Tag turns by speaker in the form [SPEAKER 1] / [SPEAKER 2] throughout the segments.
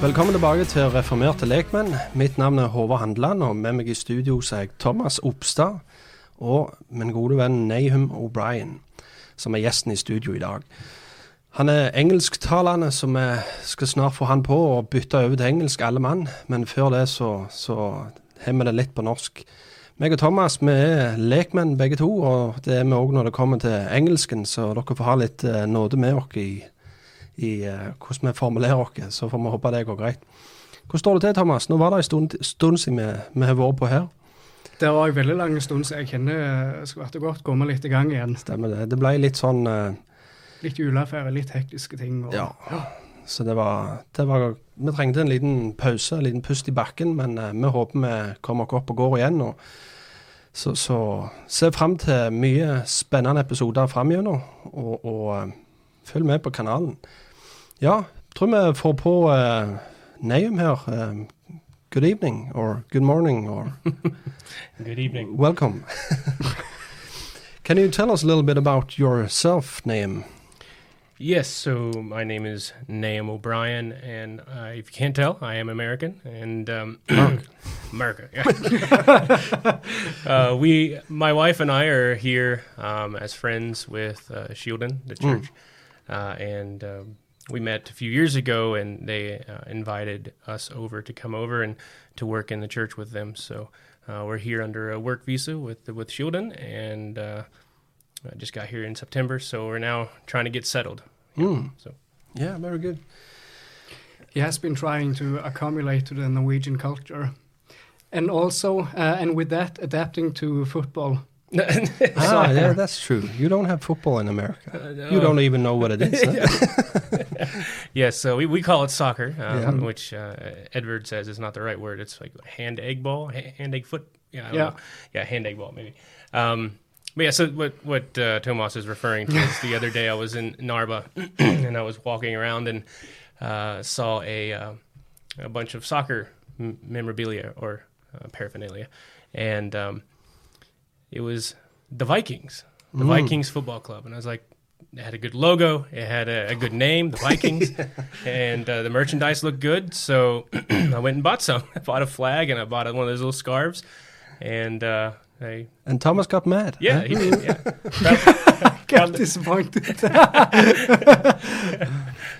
[SPEAKER 1] Velkommen tilbake til Reformerte lekmenn. Mitt navn er Håvard Handeland, og med meg i studio så er jeg Thomas Opstad og min gode venn Nahum O'Brien, som er gjesten i studio i dag. Han er engelsktalende, så vi skal snart få han på og bytte over til engelsk, alle mann. Men før det så, så har vi det litt på norsk. Meg og Thomas vi er lekmenn begge to, og det er vi òg når det kommer til engelsken, så dere får ha litt eh, nåde med oss i, i eh, hvordan vi formulerer oss. Så får vi håpe det går greit. Hvordan står det til, Thomas? Nå var det en stund, stund siden vi, vi har vært på her.
[SPEAKER 2] Det var en veldig lang stund så jeg kjenner det skulle vært godt komme litt i gang igjen.
[SPEAKER 1] Stemmer det. Det ble litt sånn uh,
[SPEAKER 2] Litt juleaffære, litt hektiske ting. Og,
[SPEAKER 1] Ja. Så det var, det var Vi trengte en liten pause, en liten pust i bakken, men uh, vi håper vi kommer oss opp og går igjen. Og så, så se fram til mye spennende episoder framover, og, og uh, følg med på kanalen. Ja, tror vi får på uh, her. eh, good evening, or good morning, or
[SPEAKER 3] Good evening.
[SPEAKER 1] welcome. Can you tell us a little bit about yourself, Nahum?
[SPEAKER 3] Yes, so my name is Nahum O'Brien, and uh, if you can't tell, I am American and um, America. uh, we, my wife and I, are here um, as friends with uh, Shieldon, the church, uh, and um, we met a few years ago, and they uh, invited us over to come over and to work in the church with them. So uh, we're here under a work visa with with Shieldon, and uh, I just got here in September, so we're now trying to get settled.
[SPEAKER 1] Mm.
[SPEAKER 3] So
[SPEAKER 1] Yeah, very good.
[SPEAKER 2] He has been trying to accumulate to the Norwegian culture. And also, uh, and with that, adapting to football.
[SPEAKER 1] Ah, yeah, that's true. You don't have football in America. You don't even know what it is. huh?
[SPEAKER 3] yes, so we, we call it soccer, um,
[SPEAKER 1] Yeah.
[SPEAKER 3] which uh, Edward says is not the right word. It's like hand egg ball, hand egg foot. Yeah, I
[SPEAKER 2] Yeah.
[SPEAKER 3] know. yeah, hand egg ball maybe. Um, but yeah, so what what uh, Thomas is referring to is the other day I was in Narva and I was walking around and uh, saw a uh, a bunch of soccer m- memorabilia or uh, paraphernalia, and um, it was the Vikings, the Vikings Football Club, and I was like, it had a good logo, it had a, a good name, the Vikings, and uh, the merchandise looked good, so I went and bought some. I bought a flag and I bought one of those little scarves, and uh, I
[SPEAKER 1] And Thomas got mad.
[SPEAKER 3] yeah,
[SPEAKER 1] huh?
[SPEAKER 3] he did, yeah. Proud-
[SPEAKER 2] Got disappointed.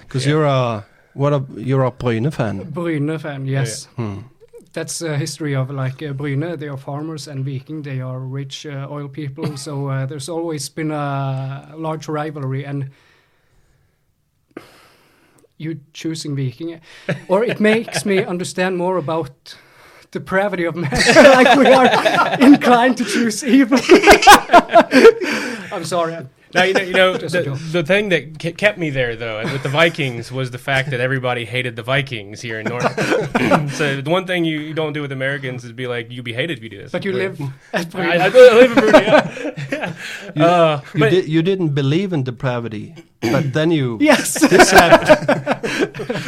[SPEAKER 1] Because you're a what a you're a Bryne fan.
[SPEAKER 2] Bryne fan, yes.
[SPEAKER 1] Hmm.
[SPEAKER 2] That's a history of like uh, Bryne. They are farmers, and Viking they are rich uh, oil people. so uh, there's always been a large rivalry, and you choosing Viking, or it makes me understand more about depravity of man. like we are inclined to choose evil. I'm sorry.
[SPEAKER 3] Now you know, you know the, the thing that kept me there though with the Vikings was the fact that everybody hated the Vikings here in North. so the one thing you, you don't do with Americans is be like "You'd be hated if you do this.
[SPEAKER 2] But you
[SPEAKER 3] Weird.
[SPEAKER 2] live at
[SPEAKER 3] I, I,
[SPEAKER 2] Bryne.
[SPEAKER 3] I live in Bryne. Yeah. yeah. Uh,
[SPEAKER 1] You,
[SPEAKER 3] but
[SPEAKER 1] di- you didn't believe in depravity, but then you
[SPEAKER 2] Yes.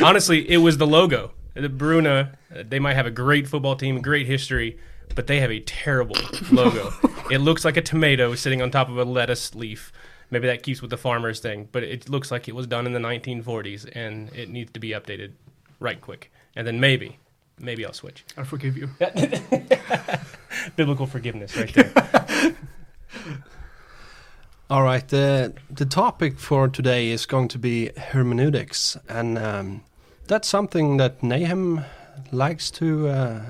[SPEAKER 3] honestly, it was the logo. The Bryne, uh, they might have a great football team, great history, but they have a terrible logo. it looks like a tomato sitting on top of a lettuce leaf. Maybe that keeps with the farmers thing, but it looks like it was done in the 1940s and it needs to be updated right quick. And then maybe, maybe I'll switch.
[SPEAKER 2] I forgive you.
[SPEAKER 3] Biblical forgiveness right there.
[SPEAKER 1] All right. The the topic for today is going to be hermeneutics, and um, that's something that Nahum likes to. Uh,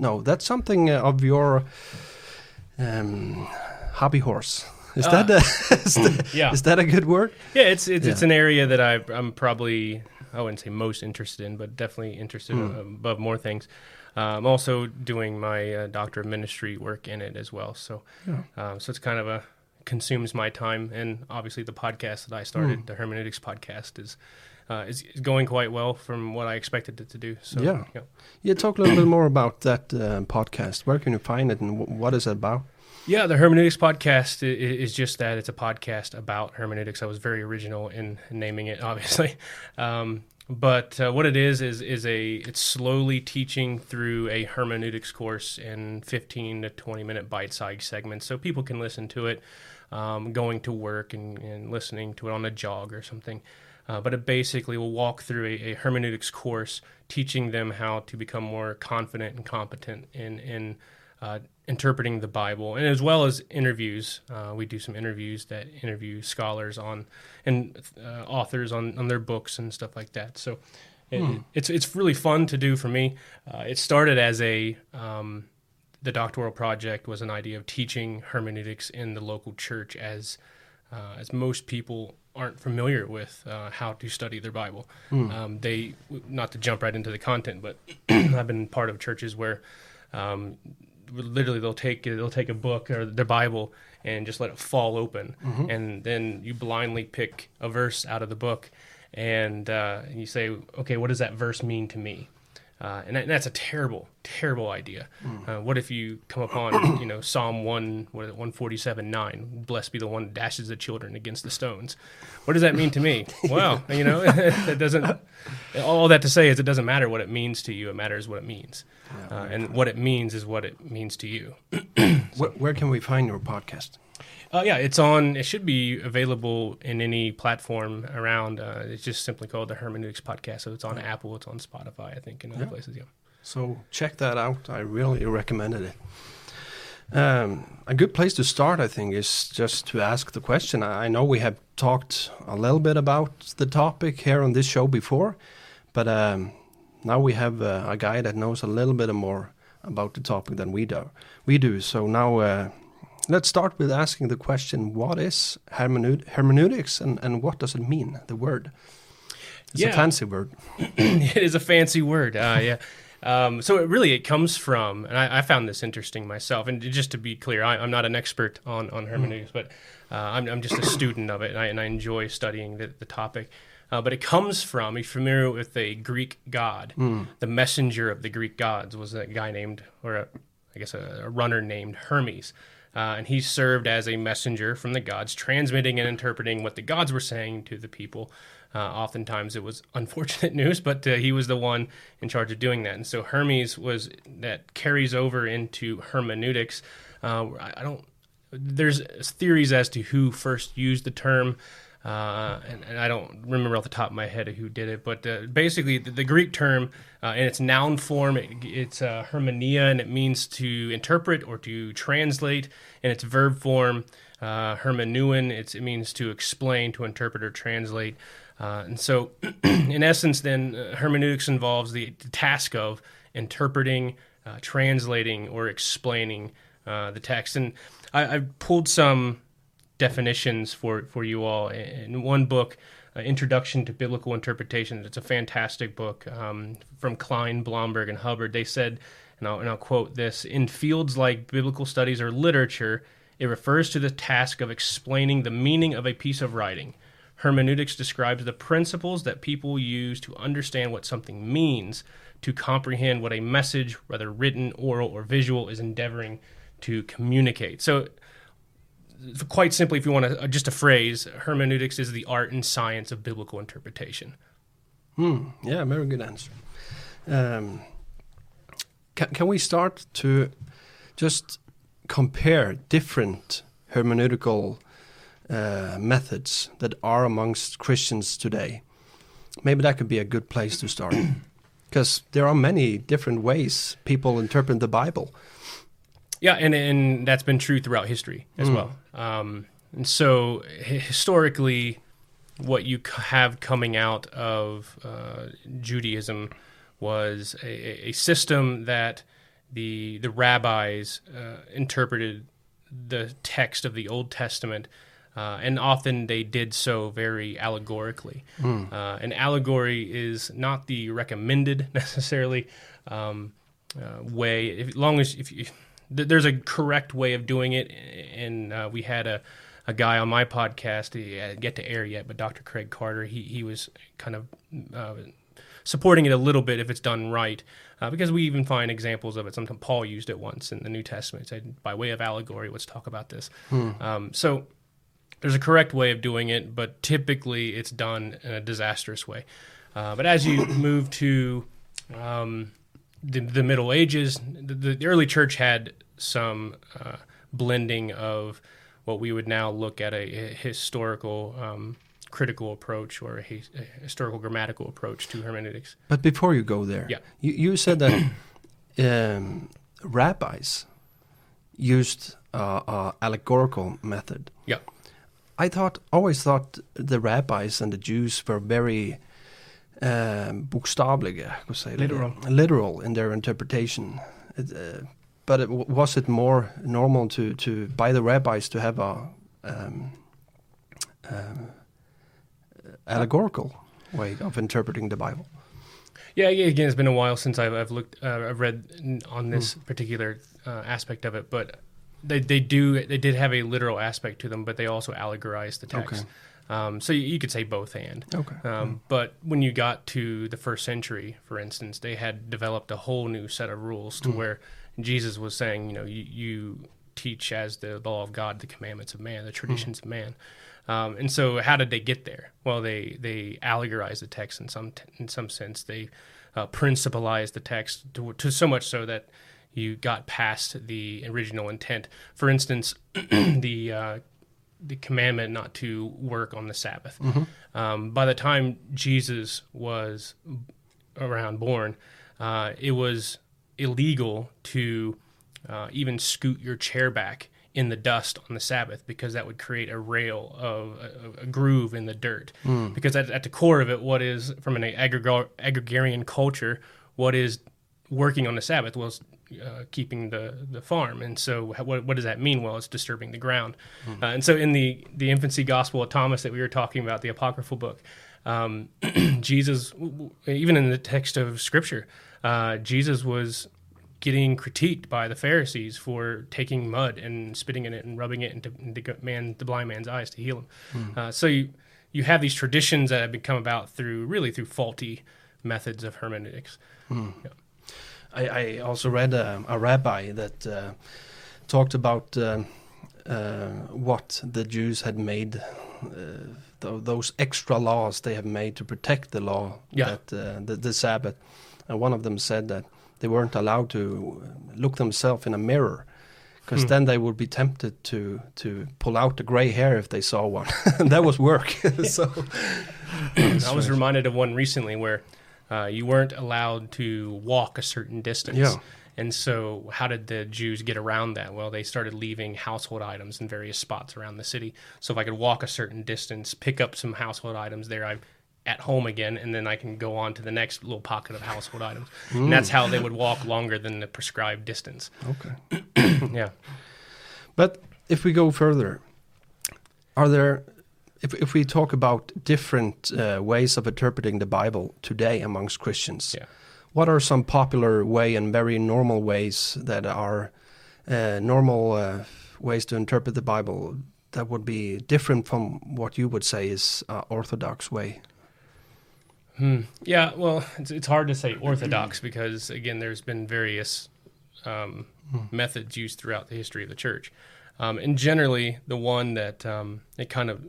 [SPEAKER 1] no, that's something uh, of your um, hobby horse. Is
[SPEAKER 3] Ah.
[SPEAKER 1] that a, is, that,
[SPEAKER 3] Yeah.
[SPEAKER 1] is that a good word?
[SPEAKER 3] Yeah, it's it's, it's an area that I, I'm probably I wouldn't say most interested in, but definitely interested in, above more things. Uh, I'm also doing my uh, doctor of ministry work in it as well. So, um, so it's kind of a consumes my time, and obviously the podcast that I started, the hermeneutics podcast, is. Uh, is, is going quite well from what I expected it to do. So,
[SPEAKER 1] Yeah.
[SPEAKER 3] yeah.
[SPEAKER 1] Yeah, talk a little bit more about that uh, podcast. Where can you find it, and wh- what is it about?
[SPEAKER 3] Yeah, the Hermeneutics podcast is just that. It's a podcast about hermeneutics. I was very original in naming it, obviously. Um, but uh, what it is is is a it's slowly teaching through a hermeneutics course in 15 to 20 minute bite sized segments, so people can listen to it um, going to work and, and listening to it on a jog or something. Uh, but it basically will walk through a, a hermeneutics course, teaching them how to become more confident and competent in in uh, interpreting the Bible, and as well as interviews. Uh, we do some interviews that interview scholars on and uh, authors on, on their books and stuff like that. So it, it's it's really fun to do for me. Uh, it started as a um, the doctoral project was an idea of teaching hermeneutics in the local church as uh, as most people aren't familiar with uh, how to study their Bible. Um, they not to jump right into the content, but I've been part of churches where um, literally they'll take they'll take a book or their Bible and just let it fall open, and then you blindly pick a verse out of the book, and uh, you say, okay, what does that verse mean to me? Uh, and, that, and that's a terrible, terrible idea. Uh, what if you come upon, you know, Psalm one, what is it, one forty seven nine? Blessed be the one that dashes the children against the stones. What does that mean to me? well, you know, it doesn't. All that to say is, it doesn't matter what it means to you. It matters what it means, uh, and what it means is what it means to you.
[SPEAKER 1] Where, where can we find your podcast?
[SPEAKER 3] Uh, yeah, it's on. It should be available in any platform around. Uh, it's just simply called the Hermeneutics Podcast. So it's on Apple, it's on Spotify, I think, and other
[SPEAKER 1] Yeah.
[SPEAKER 3] places. Yeah.
[SPEAKER 1] So check that out. I really recommended it. Um, a good place to start, I think, is just to ask the question. I I know we have talked a little bit about the topic here on this show before, but um, now we have uh, a guy that knows a little bit more about the topic than we do. We do. So now uh, let's start with asking the question: What is hermeneut- hermeneutics, and, and what does it mean? The word. It's
[SPEAKER 3] Yeah.
[SPEAKER 1] a fancy word.
[SPEAKER 3] it is a fancy word. Uh, yeah. Um, so it really it comes from, and I, I found this interesting myself. And just to be clear, I, I'm not an expert on on hermeneutics, but uh, I'm, I'm just a student of it, and I, and I enjoy studying the, the topic. Uh, but it comes from. Are you familiar with a Greek god? The messenger of the Greek gods was a guy named, or a, I guess a, a runner named Hermes. Uh, and he served as a messenger from the gods, transmitting and interpreting what the gods were saying to the people. Uh, oftentimes it was unfortunate news, but uh, he was the one in charge of doing that. And so Hermes was that carries over into hermeneutics. Uh, I, I don't. There's theories as to who first used the term. Uh, and, and I don't remember off the top of my head who did it, but uh, basically the, the Greek term uh, in its noun form, it, it's uh, hermeneia, and it means to interpret or to translate. In its verb form, uh, it means to explain, to interpret, or translate. Uh, and so, in essence, then uh, hermeneutics involves the, task of interpreting, uh, translating, or explaining the text. And I, I pulled some definitions for, for you all in one book, uh, Introduction to Biblical Interpretation. It's a fantastic book um, from Klein, Blomberg, and Hubbard. They said, and I'll, and I'll quote this In fields like biblical studies or literature, It refers to the task of explaining the meaning of a piece of writing. Hermeneutics describes the principles that people use to understand what something means, to comprehend what a message, whether written, oral, or visual, is endeavoring to communicate. So, quite simply, if you want to, just a phrase, hermeneutics is the art and science of biblical interpretation.
[SPEAKER 1] Hmm. Yeah, very good answer. Um, can, can we start to just compare different hermeneutical uh, methods that are amongst Christians today? Maybe that could be a good place to start. Because there are many different ways people interpret the Bible.
[SPEAKER 3] Yeah, and and that's been true throughout history as mm. well. Um, and so historically, what you have coming out of uh, Judaism was a, a, system that the the rabbis uh, interpreted the text of the Old Testament, uh, and often they did so very allegorically. Mm. an allegory is not the recommended necessarily um, uh, way, if, as long as if you, th- there's a correct way of doing it, and uh, we had a a guy on my podcast, he uh, get to air yet, but Dr. Craig Carter, he, he was kind of uh, supporting it a little bit if it's done right, uh, because we even find examples of it. Sometimes Paul used it once in the New Testament, said by way of allegory, let's talk about this. Hmm. Um, so there's a correct way of doing it, but typically it's done in a disastrous way. Uh, but as you move to um, the, the, Middle Ages, the, the, early church had some uh, blending of what we would now look at a, a historical um, critical approach or a, a, historical grammatical approach to hermeneutics.
[SPEAKER 1] But before you go there,
[SPEAKER 3] yeah.
[SPEAKER 1] you, you said that um, rabbis used uh, uh, allegorical method.
[SPEAKER 3] Yeah.
[SPEAKER 1] I thought, always thought the rabbis and the Jews were very um, bokstavelige,
[SPEAKER 3] literal.
[SPEAKER 1] literal in their interpretation. It, uh, but it, was it more normal to, to by the rabbis to have a um, um, allegorical way of interpreting the Bible?
[SPEAKER 3] Yeah, again, it's been a while since I've, I've looked, uh, I've read on this mm. particular uh, aspect of it, but they they do they did have a literal aspect to them, but they also allegorize the text. Okay. Um, so you, you, could say both and.
[SPEAKER 1] Okay.
[SPEAKER 3] Um, mm. But when you got to the first century, for instance, they had developed a whole new set of rules to mm. where Jesus was saying, you know, you, you teach as the law of God the commandments of man, the traditions mm-hmm. of man. Um, and so, how did they get there? Well, they they allegorized the text in some t- in some sense. They uh, principalized the text to, to, so much so that you got past the original intent. For instance, the uh, the commandment not to work on the Sabbath. Mm-hmm. Um, by the time Jesus was around born, uh, it was illegal to uh, even scoot your chair back in the dust on the Sabbath because that would create a rail of a, a groove in the dirt. Mm. Because at, at, the core of it, what is from an agregar- agrarian culture, what is working on the Sabbath? Well, it's uh, keeping the, the farm. And so, what, what does that mean? Well, it's disturbing the ground. Mm. Uh, and so, in the, the infancy gospel of Thomas that we were talking about, the apocryphal book, um, Jesus, even in the text of Scripture, uh, Jesus was getting critiqued by the Pharisees for taking mud and spitting in it and rubbing it into, into man the blind man's eyes to heal him. Mm. Uh, so you you have these traditions that have become about through really through faulty methods of hermeneutics. Mm.
[SPEAKER 1] Yeah. I, I, also read a, a rabbi that uh, talked about uh, uh what the Jews had made. Uh, th- those extra laws they have made to protect the law,
[SPEAKER 3] yeah.
[SPEAKER 1] that, uh, the, the Sabbath, and one of them said that they weren't allowed to look themselves in a mirror because hmm. then they would be tempted to to pull out the gray hair if they saw one. that was work. so
[SPEAKER 3] I was reminded of one recently where uh, you weren't allowed to walk a certain distance.
[SPEAKER 1] Yeah.
[SPEAKER 3] And so, how did the Jews get around that? Well, they started leaving household items in various spots around the city. So, if I could walk a certain distance, pick up some household items there, I'm at home again, and then I can go on to the next little pocket of household items. Mm. And that's how they would walk longer than the prescribed distance.
[SPEAKER 1] Okay.
[SPEAKER 3] yeah.
[SPEAKER 1] But if we go further, are there, if, if we talk about different uh, ways of interpreting the Bible today amongst Christians,
[SPEAKER 3] yeah.
[SPEAKER 1] what are some popular way and very normal ways that are uh, normal, uh, ways to interpret the Bible that would be different from what you would say is uh, orthodox way?
[SPEAKER 3] Hmm. Yeah, well, it's, it's hard to say orthodox because again, there's been various um, methods used throughout the history of the church, um, and generally, the one that um, it kind of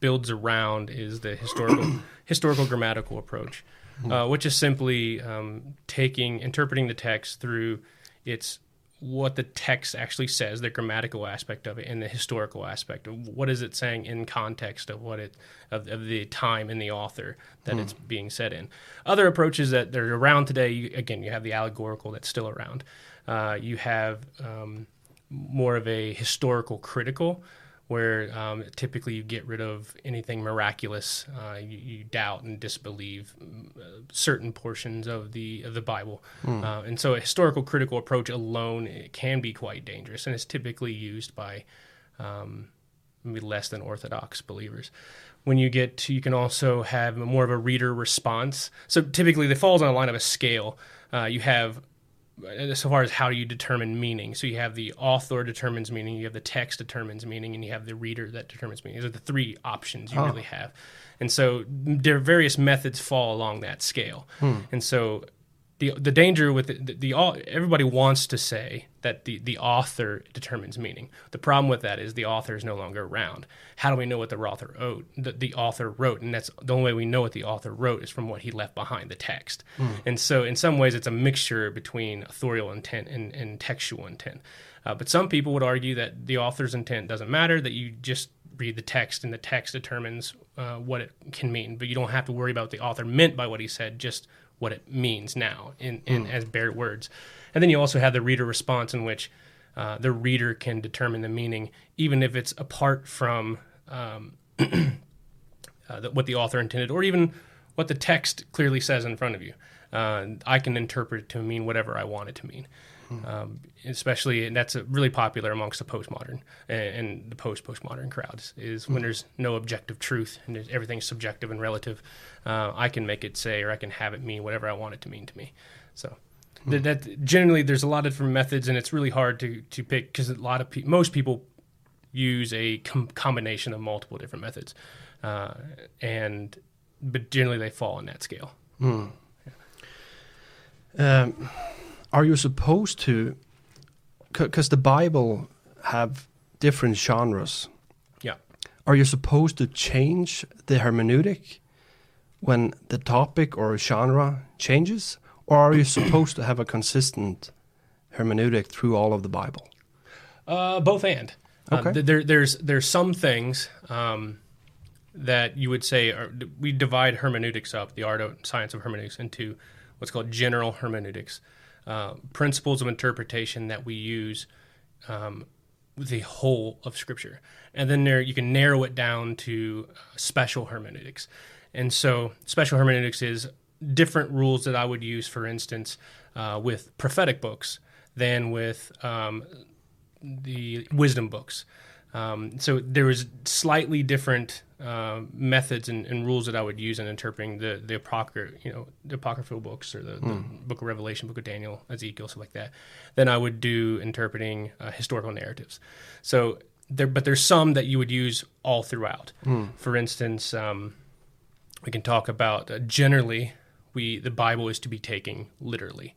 [SPEAKER 3] builds around is the historical historical grammatical approach, uh, which is simply um, taking interpreting the text through its what the text actually says, the grammatical aspect of it, and the historical aspect of what is it saying in context of what it of, of the time and the author that it's being said in. Other approaches that are around today, you, again, you have the allegorical that's still around. Uh, you have um, more of a historical critical, where um, typically you get rid of anything miraculous. Uh, you, you doubt and disbelieve mm, uh, certain portions of the of the Bible, uh, and so a historical critical approach alone it can be quite dangerous, and it's typically used by um, maybe less than orthodox believers. When you get to, you can also have more of a reader response. So typically, it falls on a line of a scale. Uh, you have Uh, so far as how you determine meaning. So you have the author determines meaning, you have the text determines meaning, and you have the reader that determines meaning. These are the three options you really have. And so there various methods fall along that scale. Hmm. And so the the danger with the, the, the everybody wants to say that the the author determines meaning. The problem with that is the author is no longer around. How do we know what the author wrote? The, the author wrote, and that's the only way we know what the author wrote is from what he left behind, the text. And so, in some ways, it's a mixture between authorial intent and, and textual intent. Uh, but some people would argue that the author's intent doesn't matter; that you just read the text, and the text determines uh, what it can mean. But you don't have to worry about what the author meant by what he said; just what it means now in, in as bare words. And then you also have the reader response in which uh, the reader can determine the meaning, even if it's apart from um, uh, the, what the author intended, or even what the text clearly says in front of you. Uh, I can interpret it to mean whatever I want it to mean. Um, especially, and that's really popular amongst the postmodern and, and the post postmodern crowds. Is when there's no objective truth and everything's subjective and relative. Uh, I can make it say, or I can have it mean whatever I want it to mean to me. So that, that generally, there's a lot of different methods, and it's really hard to to pick because a lot of pe- most people use a com- combination of multiple different methods, uh, and but generally they fall on that scale.
[SPEAKER 1] Um, are you supposed to? Because the Bible have different genres.
[SPEAKER 3] Yeah.
[SPEAKER 1] Are you supposed to change the hermeneutic when the topic or genre changes, or are you supposed to have a consistent hermeneutic through all of the Bible?
[SPEAKER 3] Uh, both and. Um,
[SPEAKER 1] Okay.
[SPEAKER 3] th- there, there's there's some things um, that you would say are, we divide hermeneutics up, the art of science of hermeneutics, into what's called general hermeneutics, uh, principles of interpretation that we use um, with the whole of Scripture, and then there you can narrow it down to uh, special hermeneutics, and so special hermeneutics is different rules that I would use, for instance, uh, with prophetic books than with um, the wisdom books. Um, so there was slightly different uh, methods and, and rules that I would use in interpreting the the apocryph, you know, the apocryphal books or the, the Book of Revelation, Book of Daniel, Ezekiel, stuff like that. Than I would do interpreting uh, historical narratives. So there, but there's some that you would use all throughout. For instance, um, we can talk about uh, generally we the Bible is to be taken literally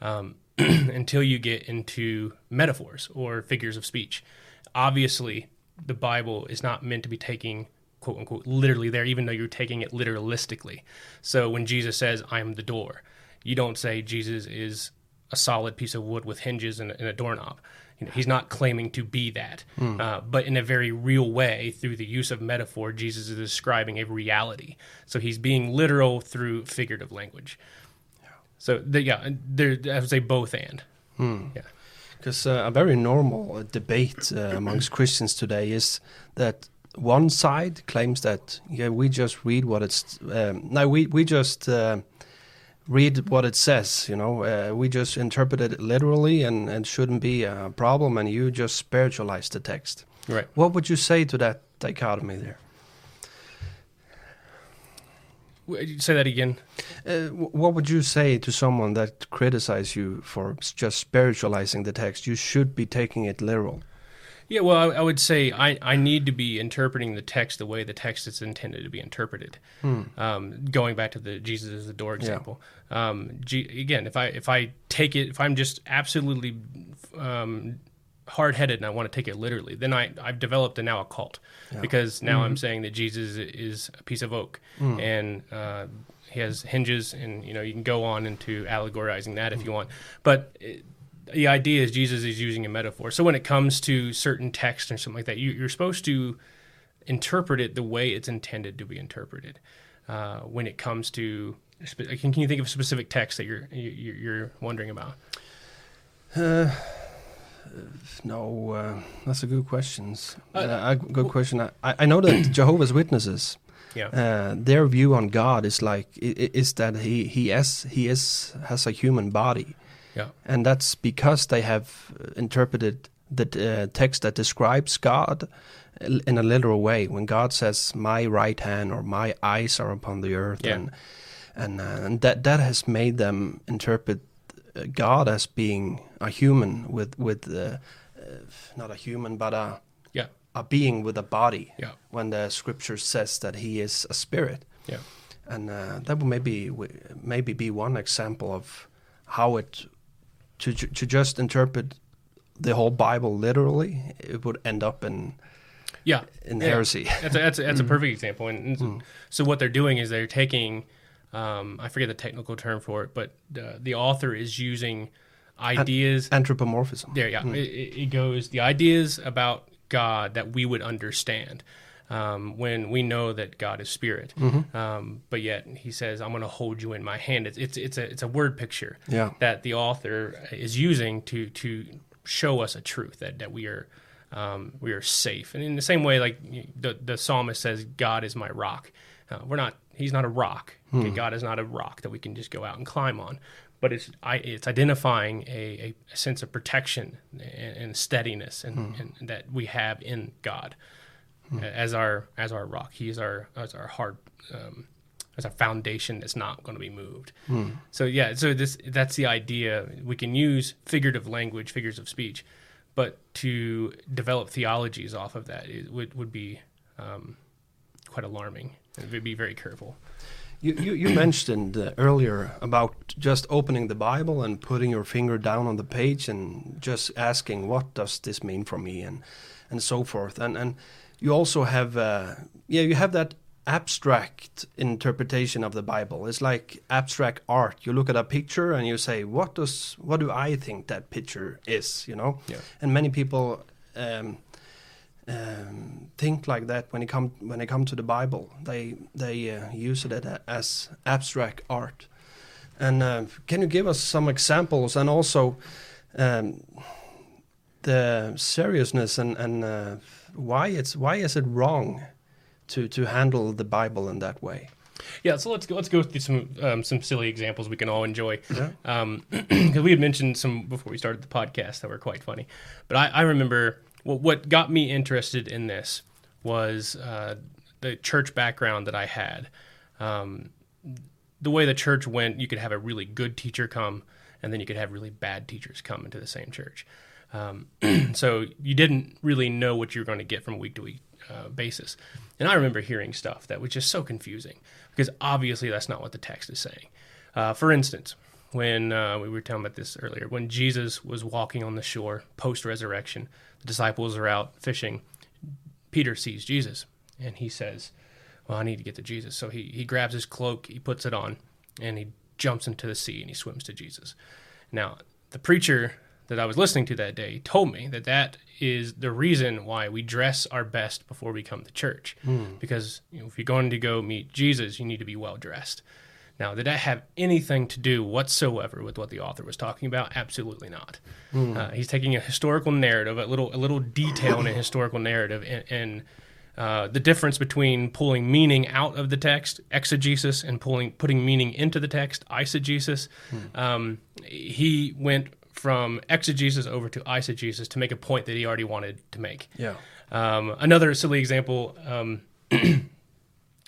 [SPEAKER 3] um, until you get into metaphors or figures of speech. Obviously, the Bible is not meant to be taking quote unquote literally there, even though you're taking it literalistically. So when Jesus says, "I am the door," you don't say Jesus is a solid piece of wood with hinges and, and a doorknob. You know, he's not claiming to be that, uh, but in a very real way, through the use of metaphor, Jesus is describing a reality. So he's being literal through figurative language. So the, yeah, there I would say both and. Yeah.
[SPEAKER 1] Because uh, a very normal uh, debate uh, amongst Christians today is that one side claims that yeah we just read what it's um, no we we just uh, read what it says you know uh, we just interpret it literally and and shouldn't be a problem and you just spiritualize the text.
[SPEAKER 3] Right.
[SPEAKER 1] What would you say to that dichotomy there?
[SPEAKER 3] W- Say that again.
[SPEAKER 1] Uh, what would you say to someone that criticizes you for just spiritualizing the text? You should be taking it literal.
[SPEAKER 3] Yeah, well, I, I would say I, I need to be interpreting the text the way the text is intended to be interpreted. Um, going back to the Jesus is the door example. Um, G, again, if I if I take it, if I'm just absolutely um, hard headed and I want to take it literally, then I I've developed a, now a cult because now I'm mm-hmm. saying that Jesus is a piece of oak mm. and uh, he has hinges, and you know you can go on into allegorizing that if mm. you want, but. It, the idea is Jesus is using a metaphor. So when it comes to certain text or something like that, you, you're supposed to interpret it the way it's intended to be interpreted. Uh, when it comes to, can, can you think of a specific text that you're you- you're wondering about?
[SPEAKER 1] Uh, No, uh, that's a good question. Uh, a good question. I, I know that Jehovah's Witnesses,
[SPEAKER 3] Yeah,
[SPEAKER 1] uh, their view on God is like is that he he is he is has a human body,
[SPEAKER 3] yeah,
[SPEAKER 1] and that's because they have interpreted the uh, text that describes God in a literal way. When God says, "My right hand" or "My eyes are upon the earth,"
[SPEAKER 3] Yeah.
[SPEAKER 1] and and, uh, and that that has made them interpret uh, God as being a human with with uh, uh, not a human but a
[SPEAKER 3] yeah,
[SPEAKER 1] a being with a body.
[SPEAKER 3] Yeah.
[SPEAKER 1] When the scripture says that he is a spirit,
[SPEAKER 3] yeah,
[SPEAKER 1] and uh, that would maybe maybe be one example of how it to to just interpret the whole Bible literally, it would end up in
[SPEAKER 3] yeah.
[SPEAKER 1] in
[SPEAKER 3] Yeah.
[SPEAKER 1] heresy.
[SPEAKER 3] That's a, that's a, that's a perfect example. And, and so- so what they're doing is they're taking, um, I forget the technical term for it, but uh, the author is using ideas
[SPEAKER 1] Anthropomorphism.
[SPEAKER 3] There, yeah. It, it it goes the ideas about God that we would understand um, when we know that God is spirit. Um, but yet he says, "I'm going to hold you in my hand." It's it's it's a it's a word picture
[SPEAKER 1] Yeah.
[SPEAKER 3] that the author is using to to show us a truth that that we are. Um, we are safe, and in the same way, like the the psalmist says, "God is my rock." Uh, we're not; He's not a rock. Okay? God is not a rock that we can just go out and climb on but it's I, it's identifying a, a sense of protection and, and steadiness and, and that we have in God as our as our rock. He is our as our hard um, as our foundation that's not going to be moved. So yeah, so this that's the idea. We can use figurative language, figures of speech, but to develop theologies off of that it would would be um, quite alarming. Be very careful.
[SPEAKER 1] You, you, you mentioned uh, earlier about just opening the Bible and putting your finger down on the page and just asking, what does this mean for me, and and so forth. And and you also have, uh, yeah, you have that abstract interpretation of the Bible. It's like abstract art. You look at a picture and you say, what does what do I think that picture is? You know,
[SPEAKER 3] Yeah.
[SPEAKER 1] and many people. Um, um, think like that when it come when they come to the Bible. They they uh, use it as abstract art. And uh, can you give us some examples and also um, the seriousness and and uh, why it's why is it wrong to to handle the Bible in that way?
[SPEAKER 3] Yeah, so let's go. Let's go through some um, some silly examples we can all enjoy.
[SPEAKER 1] Yeah.
[SPEAKER 3] Because we had mentioned some before we started the podcast that were quite funny. But I, I remember what what got me interested in this was uh, the church background that I had. Um, the way the church went, you could have a really good teacher come, and then you could have really bad teachers come into the same church. Um, so you didn't really know what you were going to get from a week to week uh, basis. And I remember hearing stuff that was just so confusing because obviously that's not what the text is saying. Uh, for instance, when uh, we were talking about this earlier, when Jesus was walking on the shore post resurrection, the disciples are out fishing. Peter sees Jesus and he says, Well, I need to get to Jesus. So he, he grabs his cloak, he puts it on, and he jumps into the sea and he swims to Jesus. Now, the preacher that I was listening to that day told me that that is the reason why we dress our best before we come to church. Hmm. Because you know, if you're going to go meet Jesus, you need to be well dressed. Now, did that have anything to do whatsoever with what the author was talking about? Absolutely not. Uh, he's taking a historical narrative, a little a little detail in a historical narrative, and, and uh, the difference between pulling meaning out of the text, exegesis, and pulling putting meaning into the text, eisegesis. Um, he went from exegesis over to eisegesis to make a point that he already wanted to make.
[SPEAKER 1] Yeah.
[SPEAKER 3] Um, another silly example, um, I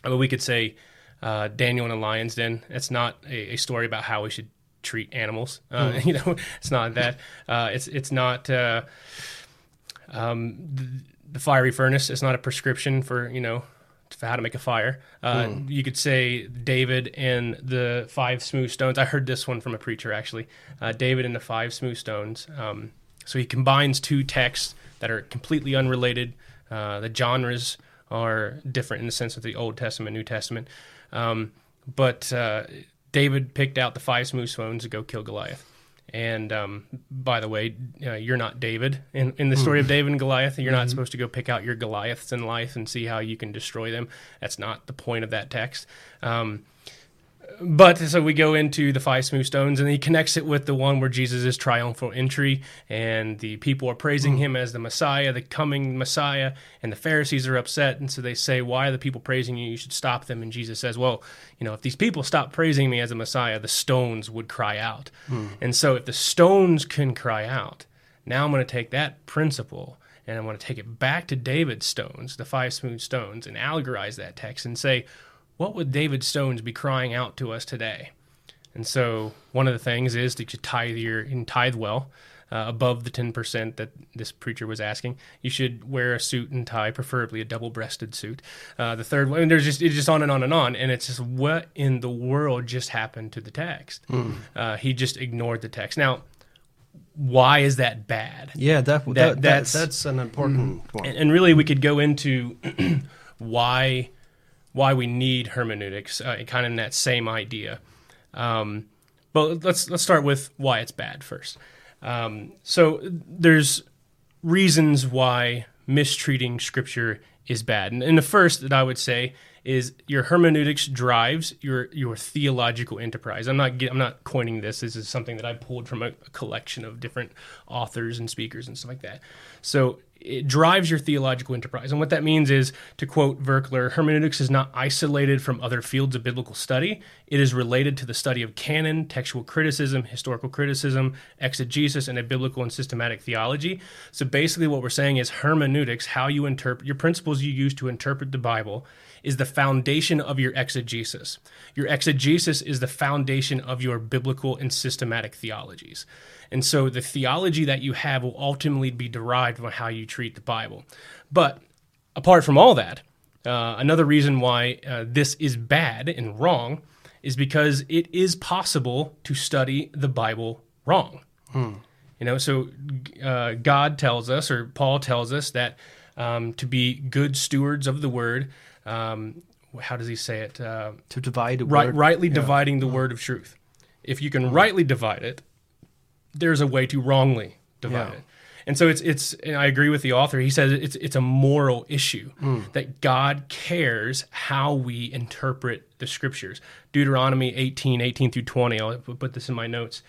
[SPEAKER 3] mean, we could say uh, Daniel in a lion's den. It's not a, a story about how we should treat animals. Uh, You know, it's not that. Uh, it's it's not. Uh, Um, the, the fiery furnace is not a prescription for you know for how to make a fire. Uh, You could say David and the five smooth stones. I heard this one from a preacher actually. Uh, David and the five smooth stones. Um, so he combines two texts that are completely unrelated. Uh, the genres are different in the sense of the Old Testament, New Testament. Um, but uh, David picked out the five smooth stones to go kill Goliath. And um, by the way, uh, you're not David. In, in the story of David and Goliath, you're not supposed to go pick out your Goliaths in life and see how you can destroy them. That's not the point of that text. Um, but so we go into the five smooth stones, and he connects it with the one where Jesus is triumphal entry, and the people are praising mm-hmm. him as the Messiah, the coming Messiah, and the Pharisees are upset, and so they say, "Why are the people praising you? You should stop them." And Jesus says, "Well, you know, if these people stop praising me as a Messiah, the stones would cry out, hmm. and so if the stones can cry out, now I'm going to take that principle." And I'm going to take it back to David's stones, the five smooth stones, and allegorize that text and say, what would David Stones be crying out to us today? And so one of the things is that you tithe your in tithe well uh, above the ten percent that this preacher was asking. You should wear a suit and tie, preferably a double-breasted suit. Uh, the third one, and there's just it's just on and on and on, and it's just what in the world just happened to the text? Uh, he just ignored the text. Now, why is that bad?
[SPEAKER 1] Yeah, that, that,
[SPEAKER 3] That-
[SPEAKER 1] that-
[SPEAKER 3] that's-
[SPEAKER 1] that's an important point.
[SPEAKER 3] and, and really we could go into why why we need hermeneutics, uh, kind of in that same idea. Um, but let's let's start with why it's bad first. Um, so there's reasons why mistreating scripture is bad, and, and the first that I would say is your hermeneutics drives your your theological enterprise. I'm not I'm not coining this. This is something that I pulled from a, a collection of different authors and speakers and stuff like that. So it drives your theological enterprise. And what that means is, to quote Virkler, hermeneutics is not isolated from other fields of biblical study. It is related to the study of canon, textual criticism, historical criticism, exegesis, and a biblical and systematic theology. So basically, what we're saying is hermeneutics, how you interpret your principles you use to interpret the Bible, is the foundation of your exegesis. Your exegesis is the foundation of your biblical and systematic theologies. And so the theology that you have will ultimately be derived from how you treat the Bible. But apart from all that, uh, another reason why uh, this is bad and wrong is because it is possible to study the Bible wrong. You know, so uh, God tells us, or Paul tells us, that um, to be good stewards of the word, um, how does he say it? Uh,
[SPEAKER 1] to divide
[SPEAKER 3] right,
[SPEAKER 1] word.
[SPEAKER 3] rightly dividing the word of truth. If you can rightly divide it, there's a way to wrongly divide
[SPEAKER 1] Yeah.
[SPEAKER 3] it. And so it's it's and I agree with the author. He says it's it's a moral issue that God cares how we interpret the scriptures. Deuteronomy 18, 18 through 20. I'll put this in my notes.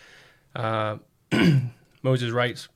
[SPEAKER 3] Uh, Moses writes,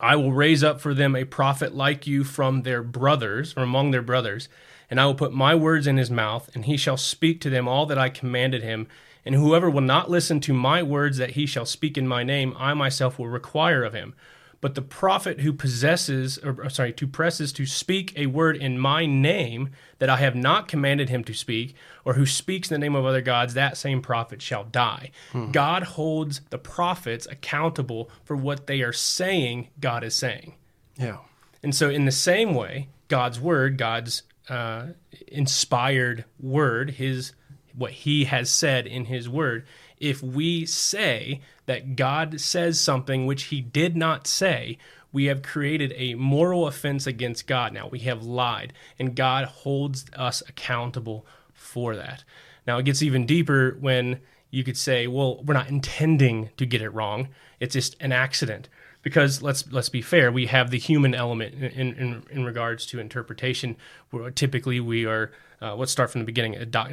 [SPEAKER 3] I will raise up for them a prophet like you from their brothers, from among their brothers, and I will put my words in his mouth, and he shall speak to them all that I commanded him. And whoever will not listen to my words that he shall speak in my name, I myself will require of him. But the prophet who possesses, or or sorry, to presses to speak a word in my name that I have not commanded him to speak, or who speaks in the name of other gods, that same prophet shall die. Hmm. God holds the prophets accountable for what they are saying God is saying.
[SPEAKER 1] Yeah.
[SPEAKER 3] And so, in the same way, God's word, God's uh, inspired word, His what He has said in His word, if we say that God says something which He did not say, we have created a moral offense against God. Now we have lied, and God holds us accountable for that. Now it gets even deeper when you could say, well, we're not intending to get it wrong. It's just an accident. Because let's let's be fair, we have the human element in in, in regards to interpretation. Where typically we are. Uh, let's start from the beginning. Doc-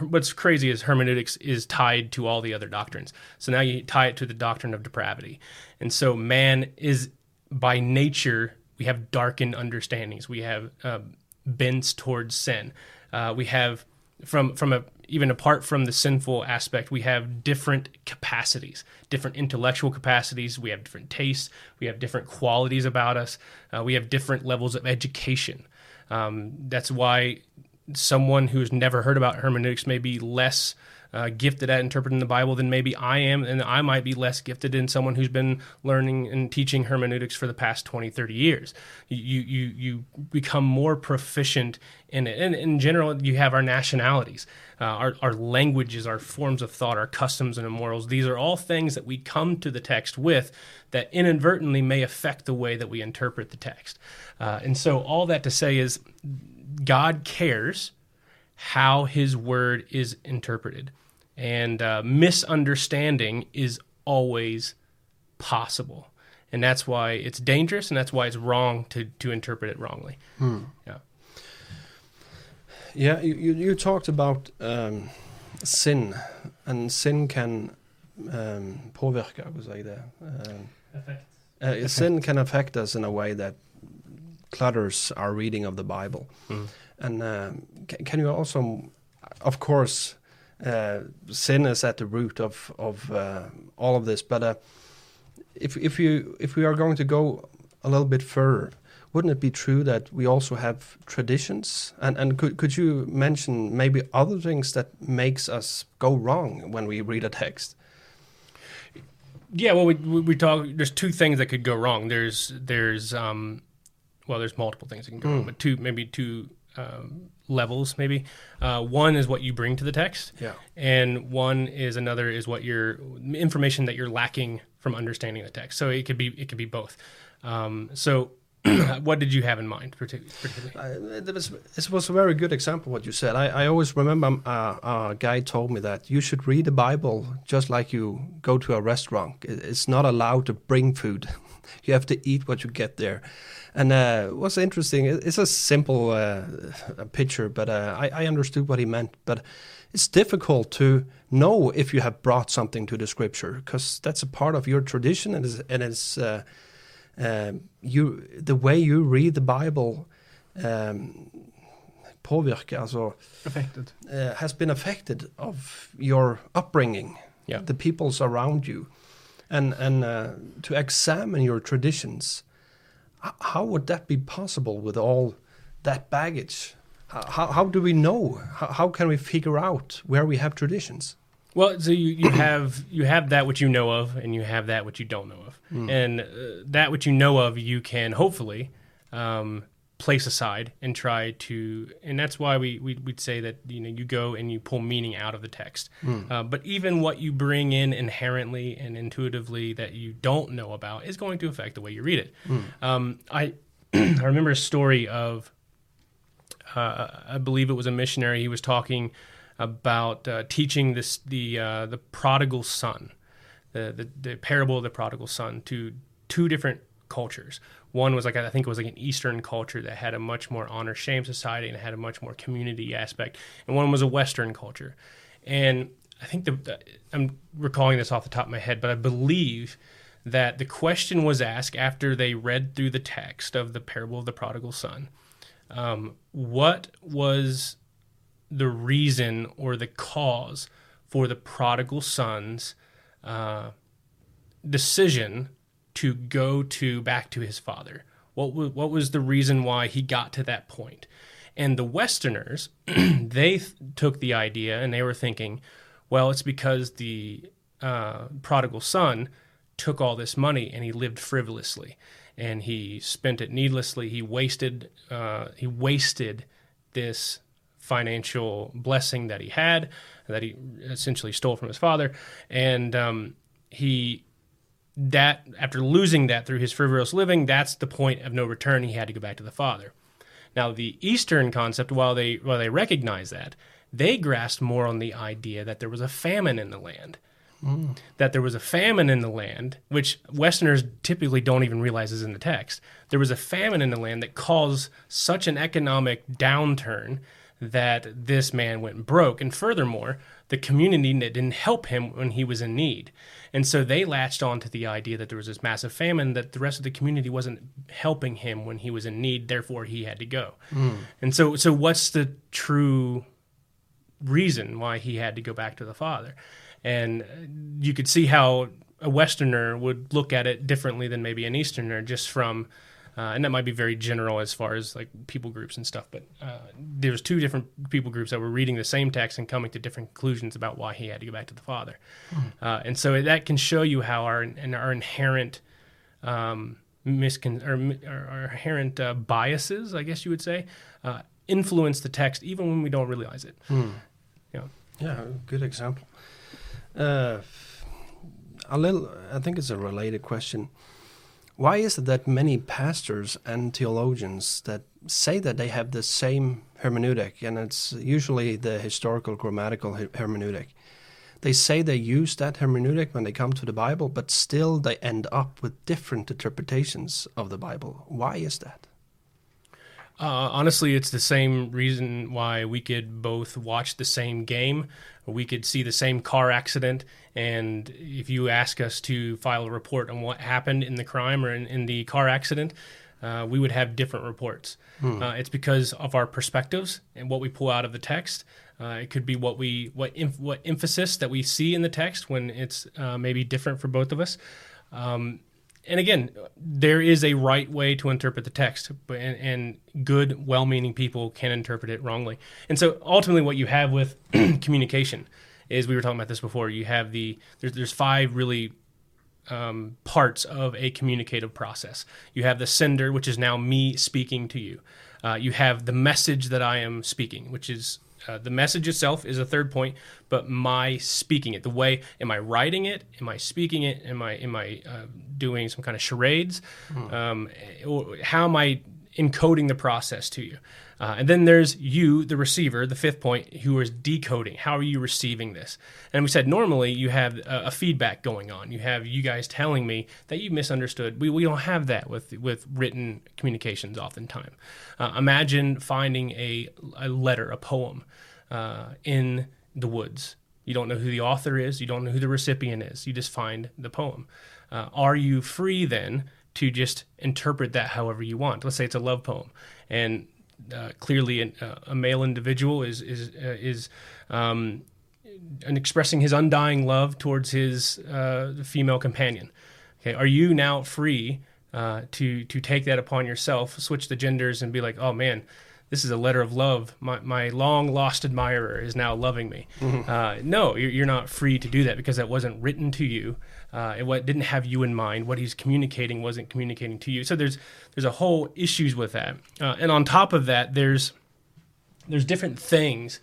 [SPEAKER 3] what's crazy is hermeneutics is tied to all the other doctrines. So now you tie it to the doctrine of depravity, and so man is by nature we have darkened understandings. We have uh, bends towards sin. Uh, we have from from a even apart from the sinful aspect, we have different capacities, different intellectual capacities. We have different tastes. We have different qualities about us. Uh, we have different levels of education. Um, that's why someone who's never heard about hermeneutics may be less uh, gifted at interpreting the Bible than maybe I am, and I might be less gifted than someone who's been learning and teaching hermeneutics for the past 20, 30 years. You you you become more proficient in it, and in general, you have our nationalities, uh, our our languages, our forms of thought, our customs and morals. These are all things that we come to the text with that inadvertently may affect the way that we interpret the text. Uh, and so, all that to say is, God cares how His word is interpreted and uh, misunderstanding is always possible. And that's why it's dangerous and that's why it's wrong to, to interpret it wrongly. Yeah.
[SPEAKER 1] Yeah, you, you, you talked about um, sin, and sin can um, påverka, I would say that. Um, uh, sin can affect us in a way that clutters our reading of the Bible. And um, ca- can you also, of course, uh, sin is at the root of of uh, all of this. But uh, if if you if we are going to go a little bit further, wouldn't it be true that we also have traditions? And and could could you mention maybe other things that makes us go wrong when we read a text?
[SPEAKER 3] Yeah, well, we we we talk. There's two things that could go wrong. There's there's um, well, there's multiple things that can go wrong, but two maybe two um, levels maybe. Uh, one is what you bring to the text,
[SPEAKER 1] Yeah.
[SPEAKER 3] and one is another is what your information that you're lacking from understanding the text. So it could be it could be both. Um, so, what did you have in mind partic- particularly?
[SPEAKER 1] Uh, it, was, it was a very good example what you said. I, I always remember um, uh, a guy told me that you should read the Bible just like you go to a restaurant. It's not allowed to bring food. you have to eat what you get there. And uh, what's interesting, it's a simple uh, picture, but uh, I, I understood what he meant. But it's difficult to know if you have brought something to the scripture because that's a part of your tradition and it's, and it's uh, um, you the way you read the Bible um, påverkar, alltså,
[SPEAKER 2] Affected.
[SPEAKER 1] uh, has been affected of your upbringing,
[SPEAKER 3] Yeah.
[SPEAKER 1] the peoples around you, and and uh, to examine your traditions. How would that be possible with all that baggage? How, how, do we know? How, how can we figure out where we have traditions?
[SPEAKER 3] Well, so you, you have you have that which you know of, and you have that which you don't know of, and uh, that which you know of, you can hopefully um, place aside and try to, and that's why we, we we'd say that you know you go and you pull meaning out of the text, uh, but even what you bring in inherently and intuitively that you don't know about is going to affect the way you read it. Um, I I remember a story of uh, I believe it was a missionary. He was talking about uh, teaching this the uh, the prodigal son, the, the the parable of the prodigal son to two different cultures. One was like I think it was like an Eastern culture that had a much more honor shame society and had a much more community aspect, and one was a Western culture. And I think the, I'm recalling this off the top of my head, but I believe that the question was asked after they read through the text of the parable of the prodigal son um, what was the reason or the cause for the prodigal son's uh, decision to go to back to his father? What was, what was the reason why he got to that point? And the Westerners, they th- took the idea and they were thinking, well, it's because the uh, prodigal son took all this money and he lived frivolously and he spent it needlessly. He wasted uh, he wasted this financial blessing that he had that he essentially stole from his father, and um, he that after losing that through his frivolous living, that's the point of no return. He had to go back to the father. Now, the Eastern concept, while they while they recognize that, they grasped more on the idea that there was a famine in the land, hmm. that there was a famine in the land, which Westerners typically don't even realize is in the text. There was a famine in the land that caused such an economic downturn that this man went broke, and furthermore, the community didn't help him when he was in need. And so they latched on to the idea that there was this massive famine, that the rest of the community wasn't helping him when he was in need, therefore he had to go. Hmm. And so, so what's the true reason why he had to go back to the father? And you could see how a Westerner would look at it differently than maybe an Easterner, just from Uh, and that might be very general as far as like people groups and stuff, but uh, there's two different people groups that were reading the same text and coming to different conclusions about why he had to go back to the Father. Uh, and so that can show you how our and our inherent um, miscon or, or our inherent uh, biases, I guess you would say, uh, influence the text even when we don't realize it. Yeah.
[SPEAKER 1] Yeah, good example. Uh, a little, I think it's a related question. Why is it that many pastors and theologians that say that they have the same hermeneutic, and it's usually the historical grammatical her- hermeneutic, they say they use that hermeneutic when they come to the Bible, but still they end up with different interpretations of the Bible. Why is that?
[SPEAKER 3] Uh, honestly, it's the same reason why we could both watch the same game. We could see the same car accident, and if you ask us to file a report on what happened in the crime or in, in the car accident, uh, we would have different reports. Uh, it's because of our perspectives and what we pull out of the text. Uh, it could be what we what what emphasis that we see in the text when it's uh, maybe different for both of us. Um, and again, there is a right way to interpret the text, but and, and good, well-meaning people can interpret it wrongly. And so, ultimately, what you have with communication is we were talking about this before. You have the there's there's five really um, parts of a communicative process. You have the sender, which is now me speaking to you. Uh, you have the message that I am speaking, which is uh, the message itself is a third point, but my speaking it, the way, am I writing it? Am I speaking it? Am I am I uh, doing some kind of charades? Um, or how am I encoding the process to you? Uh, and then there's you, the receiver, the fifth point, who is decoding. How are you receiving this? And we said normally you have a, a feedback going on. You have you guys telling me that you misunderstood. We, we don't have that with with written communications oftentimes. Uh, imagine finding a, a letter, a poem, uh, in the woods. You don't know who the author is. You don't know who the recipient is. You just find the poem. Uh, are you free then to just interpret that however you want? Let's say it's a love poem, and uh, clearly an, uh, a male individual is is uh, is um, expressing his undying love towards his uh, female companion. Okay, are you now free uh, to to take that upon yourself, switch the genders, and be like, oh man, this is a letter of love. My my long lost admirer is now loving me. Uh, no, you're, you're not free to do that because that wasn't written to you. Uh, it wa- didn't have you in mind. What he's communicating wasn't communicating to you. So there's there's a whole issues with that. Uh, and on top of that, there's there's different things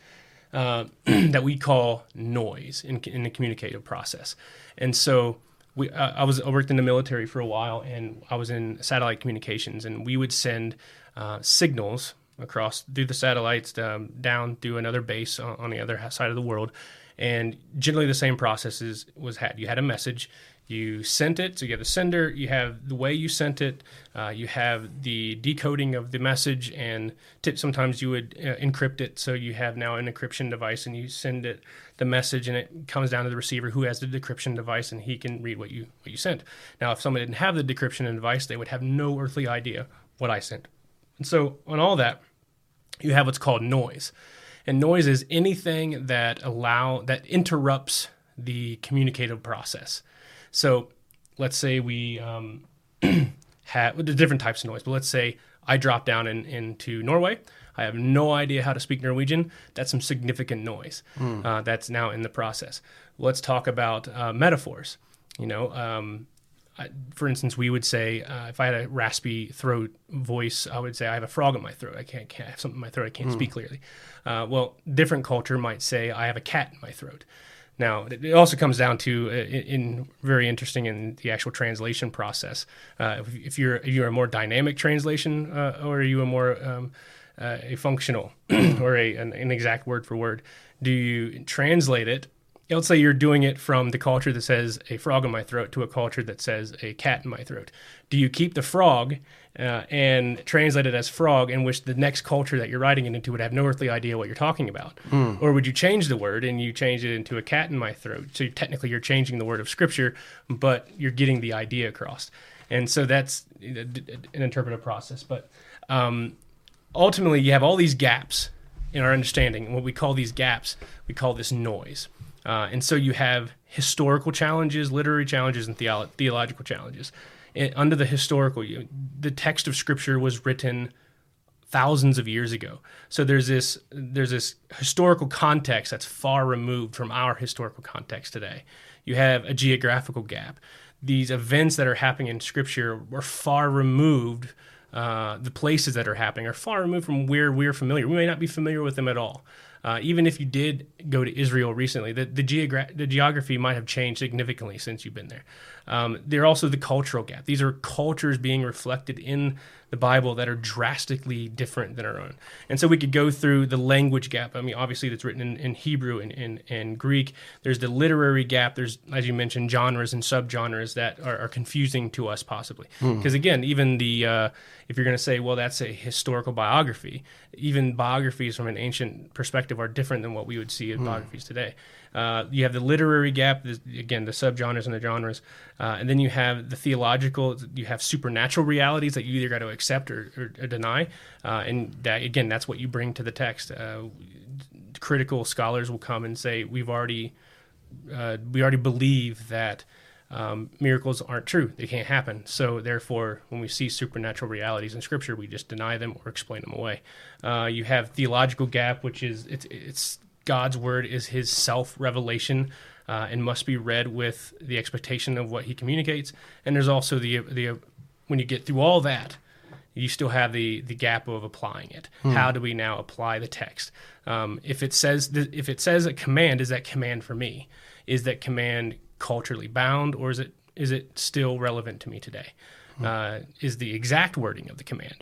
[SPEAKER 3] uh, that we call noise in, in the communicative process. And so we, uh, I was I worked in the military for a while, and I was in satellite communications, and we would send uh, signals across through the satellites um, down through another base on, on the other side of the world. And generally, the same process is, was had. You had a message, you sent it, so you have the sender, you have the way you sent it, uh, you have the decoding of the message, and t- sometimes you would uh, encrypt it. So you have now an encryption device, and you send it the message, and it comes down to the receiver who has the decryption device, and he can read what you what you sent. Now, if someone didn't have the decryption device, they would have no earthly idea what I sent. And so on all that, you have what's called noise. And noise is anything that allow that interrupts the communicative process. So let's say we um, have well, different types of noise, but let's say I drop down in, into Norway. I have no idea how to speak Norwegian. That's some significant noise. Uh, that's now in the process. Let's talk about uh, metaphors. You know, um, for instance, we would say uh, if I had a raspy throat voice, I would say I have a frog in my throat. I can't, can't have something in my throat. I can't speak clearly. Uh, well, different culture might say I have a cat in my throat. Now, it also comes down to uh, in, in very interesting in the actual translation process. Uh, if, if you're if you're a more dynamic translation, uh, or are you a more um, uh, a functional or a an, an exact word for word? Do you translate it let's say you're doing it from the culture that says a frog in my throat to a culture that says a cat in my throat. Do you keep the frog uh, and translate it as frog, in which the next culture that you're writing it into would have no earthly idea what you're talking about? Or would you change the word and you change it into a cat in my throat? So technically, you're changing the word of scripture, but you're getting the idea across. And so that's an interpretive process. But um, ultimately, you have all these gaps in our understanding. And what we call these gaps, we call this noise. Uh, and so you have historical challenges, literary challenges, and theolo- theological challenges. it, under the historical, you, the text of Scripture was written thousands of years ago. So there's this there's this historical context that's far removed from our historical context today. You have a geographical gap. These events that are happening in Scripture are far removed. Uh, the places that are happening are far removed from where we're familiar. We may not be familiar with them at all. Uh, even if you did go to Israel recently, the the, geogra- the geography might have changed significantly since you've been there. Um, are also the cultural gap. These are cultures being reflected in the Bible that are drastically different than our own. And so we could go through the language gap. I mean, obviously, that's written in, in Hebrew and, and, and, Greek. There's the literary gap. There's, as you mentioned, genres and subgenres that are, are confusing to us, possibly. Because, hmm. again, even the, uh, if you're going to say, well, that's a historical biography, even biographies from an ancient perspective are different than what we would see hmm. biographies today. Uh, you have the literary gap, the, again, the subgenres and the genres, uh, and then you have the theological. You have supernatural realities that you either got to accept or, or, or deny, uh, and that again, that's what you bring to the text. Uh, critical scholars will come and say, "We've already, uh, we already believe that." Um, miracles aren't true; they can't happen. So, therefore, when we see supernatural realities in Scripture, we just deny them or explain them away. Uh, you have theological gap, which is it's it's God's word is his self revelation uh, and must be read with the expectation of what he communicates. And there's also the, the when you get through all that, you still have the, the gap of applying it. Hmm. How do we now apply the text? Um, if it says if it says a command, is that command for me? Is that command culturally bound, or is it is it still relevant to me today? Hmm. Uh, is the exact wording of the command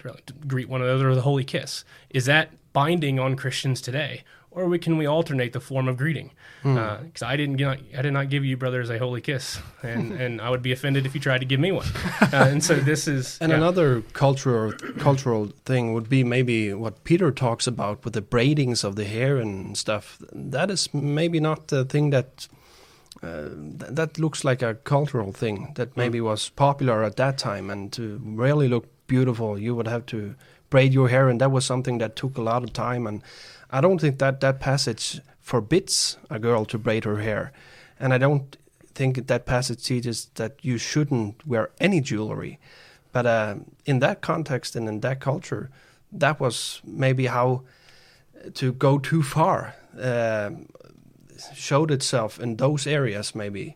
[SPEAKER 3] greet one another with a holy kiss? Is that binding on Christians today, or we can we alternate the form of greeting? Because hmm. uh, I didn't get, I did not give you brothers a holy kiss, and and I would be offended if you tried to give me one. Uh, and so this is
[SPEAKER 1] and
[SPEAKER 3] yeah.
[SPEAKER 1] another cultural cultural thing would be maybe what Peter talks about with the braidings of the hair and stuff. That is maybe not the thing that. Uh, th- that looks like a cultural thing that maybe mm. was popular at that time, and to really look beautiful, you would have to braid your hair, and that was something that took a lot of time. And I don't think that that passage forbids a girl to braid her hair, and I don't think that passage teaches that you shouldn't wear any jewelry. But uh, in that context and in that culture, that was maybe how to go too far uh, showed itself in those areas. Maybe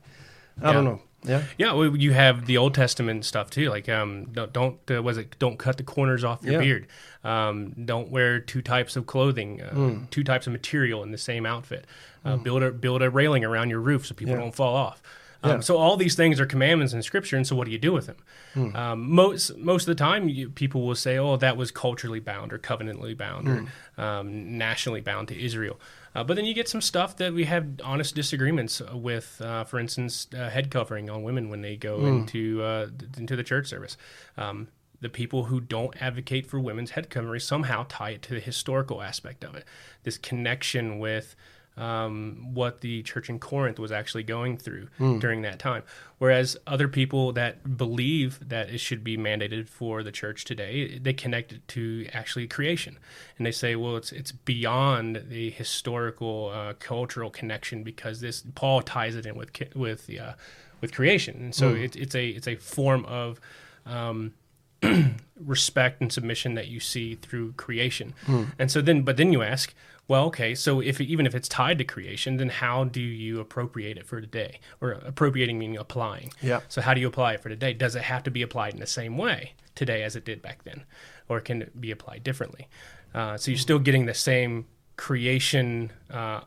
[SPEAKER 1] I yeah. don't know. Yeah,
[SPEAKER 3] yeah. Well, you have the Old Testament stuff too. Like, um, don't, don't uh, was it? Don't cut the corners off your yeah. beard. Um, don't wear two types of clothing, uh, mm. two types of material in the same outfit. Uh, mm. Build a build a railing around your roof so people yeah. don't fall off. Um, yeah. So all these things are commandments in Scripture, and so what do you do with them? Mm. Um, most most of the time, you, people will say, "Oh, that was culturally bound, or covenantally bound, mm. or hmm. um, nationally bound to Israel." Uh, but then you get some stuff that we have honest disagreements with. Uh, for instance, uh, head covering on women when they go mm. into uh, into the church service. Um, the people who don't advocate for women's head covering somehow tie it to the historical aspect of it. This connection with um, what the church in Corinth was actually going through mm. during that time. Whereas other people that believe that it should be mandated for the church today, they connect it to actually creation, and they say, well, it's it's beyond the historical uh, cultural connection because this Paul ties it in with with uh, with creation, and so mm. it, it's a it's a form of um, respect and submission that you see through creation. Mm. And so then, but then you ask, well, okay, so if even if it's tied to creation, then how do you appropriate it for today? Or appropriating meaning applying.
[SPEAKER 1] Yeah.
[SPEAKER 3] So how do you apply it for today? Does it have to be applied in the same way today as it did back then, or can it be applied differently? Uh, so you're still getting the same creation uh,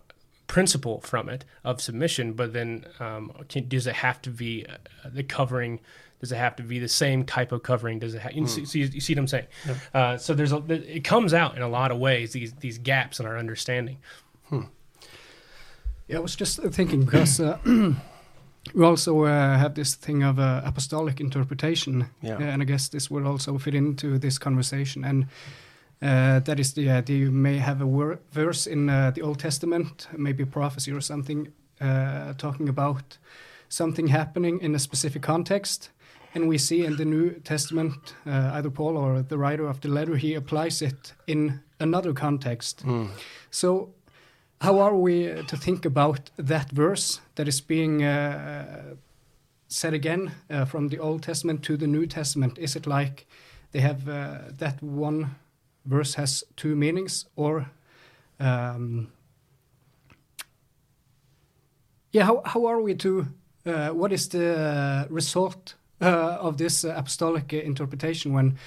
[SPEAKER 3] principle from it of submission, but then um, can, does it have to be uh, the covering? Does it have to be the same type of covering? Does it have, you, mm. see, you see what I'm saying? Yeah. Uh, so there's a, it comes out in a lot of ways these these gaps in our understanding.
[SPEAKER 2] Hmm. Yeah, I was just thinking because uh, we also uh, have this thing of uh, apostolic interpretation, yeah. and I guess this would also fit into this conversation. And uh, that is the idea you may have a verse in uh, the Old Testament, maybe a prophecy or something, uh, talking about something happening in a specific context and we see in the New Testament, uh, either Paul or the writer of the letter, he applies it in another context. Mm. So, how are we to think about that verse that is being uh, said again uh, from the Old Testament to the New Testament? Is it like they have uh, that one verse has two meanings, or um, yeah, how how are we to? Uh, what is the result Uh, of this uh, apostolic uh, interpretation when?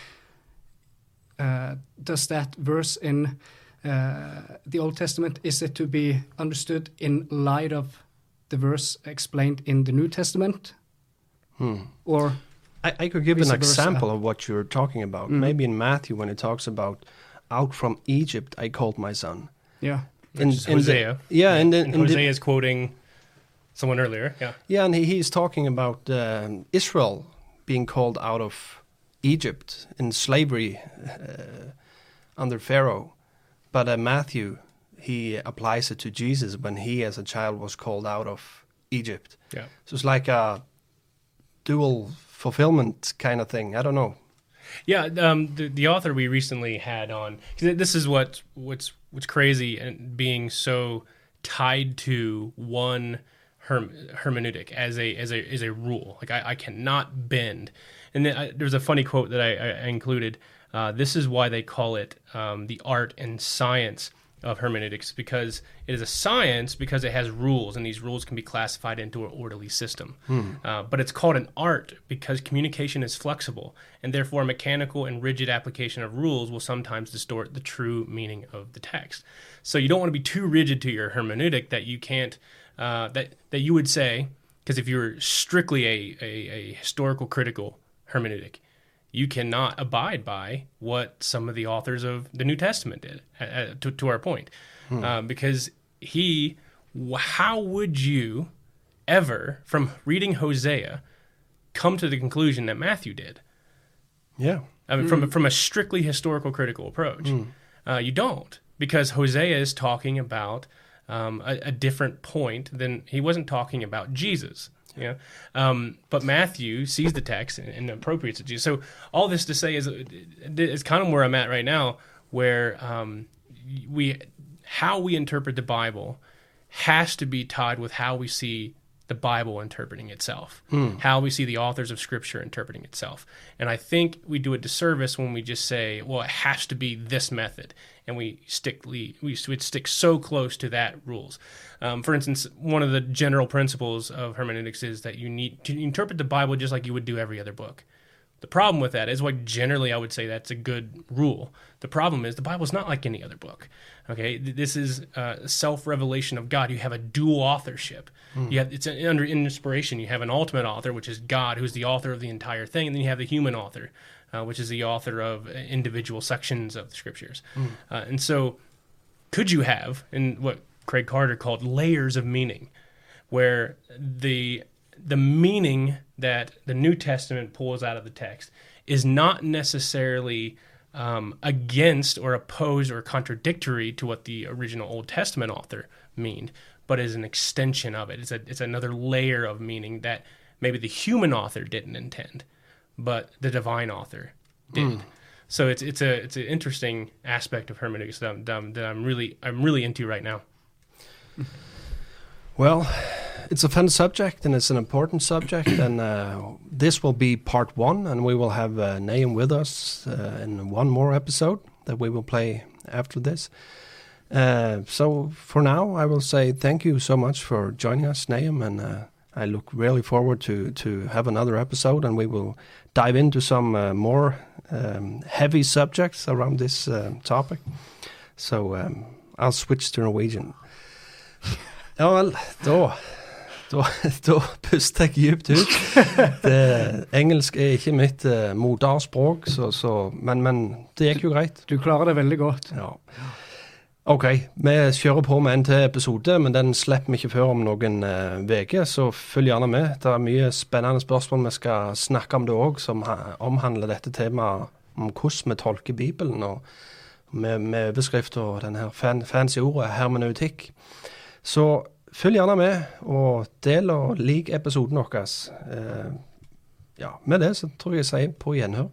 [SPEAKER 2] does that verse in the Old Testament is it to be understood in light of the verse explained in the New Testament?
[SPEAKER 1] Hmm.
[SPEAKER 2] Or
[SPEAKER 1] I, I, could give an example of what you're talking about. Mm. Maybe in Matthew when it talks about out from Egypt I called my son.
[SPEAKER 2] Yeah.
[SPEAKER 3] In, in Hosea.
[SPEAKER 1] The, yeah, and, and,
[SPEAKER 3] and Hosea is quoting someone earlier. Yeah.
[SPEAKER 1] Yeah, and he, he's talking about um, Israel being called out of Egypt in slavery uh, under Pharaoh. But uh, Matthew he applies it to Jesus when he, as a child, was called out of Egypt.
[SPEAKER 3] Yeah.
[SPEAKER 1] So it's like a dual fulfillment kind of thing. I don't know.
[SPEAKER 3] Yeah, um, the the author we recently had on. This is what what's what's crazy and being so tied to one hermeneutic as a as a as a rule. Like I, I cannot bend. And then I, there's a funny quote that I, I included. Uh, this is why they call it um, the art and science of hermeneutics because it is a science because it has rules and these rules can be classified into an orderly system. Hmm. Uh, but it's called an art because communication is flexible and therefore mechanical and rigid application of rules will sometimes distort the true meaning of the text. So you don't want to be too rigid to your hermeneutic that you can't uh, that that you would say because if you're strictly a, a, a historical critical hermeneutic you cannot abide by what some of the authors of the New Testament did, uh, to, to, our point. Hmm. Uh, because he, how would you ever, from reading Hosea, come to the conclusion that Matthew did?
[SPEAKER 1] Yeah.
[SPEAKER 3] I mean, mm. from, from a strictly historical critical approach. Mm. Uh, you don't, because Hosea is talking about um, a, a different point than he wasn't talking about Jesus. Yeah. Um, but Matthew sees the text and, and appropriates it to Jesus. So all this to say is it's kind of where I'm at right now, where um, we how we interpret the Bible has to be tied with how we see the Bible interpreting itself, hmm. how we see the authors of Scripture interpreting itself. And I think we do a disservice when we just say, well, it has to be this method, and we stick we, we stick so close to that rules. Um, for instance, one of the general principles of hermeneutics is that you need to interpret the Bible just like you would do every other book. The problem with that is why generally I would say that's a good rule. The problem is the Bible is not like any other book. Okay, this is a self revelation of God. You have a dual authorship. Mm. You have it's under inspiration. You have an ultimate author, which is God, who's the author of the entire thing, and then you have the human author, uh, which is the author of individual sections of the scriptures. Mm. Uh, and so, could you have, and what Craig Carter called layers of meaning, where the the meaning that the New Testament pulls out of the text is not necessarily um, against or opposed or contradictory to what the original Old Testament author meaned, but is an extension of it. It's a it's another layer of meaning that maybe the human author didn't intend, but the divine author did. Mm. So it's it's a it's an interesting aspect of hermeneutics that I'm, that I'm really I'm really into right now.
[SPEAKER 1] Well, it's a fun subject and it's an important subject, and uh, this will be part one, and we will have uh, Nahum with us uh, in one more episode that we will play after this. Uh, so for now, I will say thank you so much for joining us, Nahum, and uh, I look really forward to to have another episode, and we will dive into some uh, more um, heavy subjects around this uh, topic. So um, I'll switch to Norwegian. Ja vel, da da, da puster jeg dypt ut. Det, engelsk er ikke mitt uh, moderspråk, så, så, men, men, det gikk jo greit.
[SPEAKER 2] Du klarer det veldig godt.
[SPEAKER 1] Ja. OK, vi kjører på med en til episode, men den slipper vi ikke før om noen uker. Uh, så følg gjerne med. Det er mye spennende spørsmål vi skal snakke om det òg, som omhandler dette temaet om hvordan vi tolker Bibelen, og med, med overskrift og denne fan, fancy ordet hermeneutikk. Så følg gjerne med, og del og lik episoden vår. Eh, ja, med det så tror jeg jeg sier på gjenhør.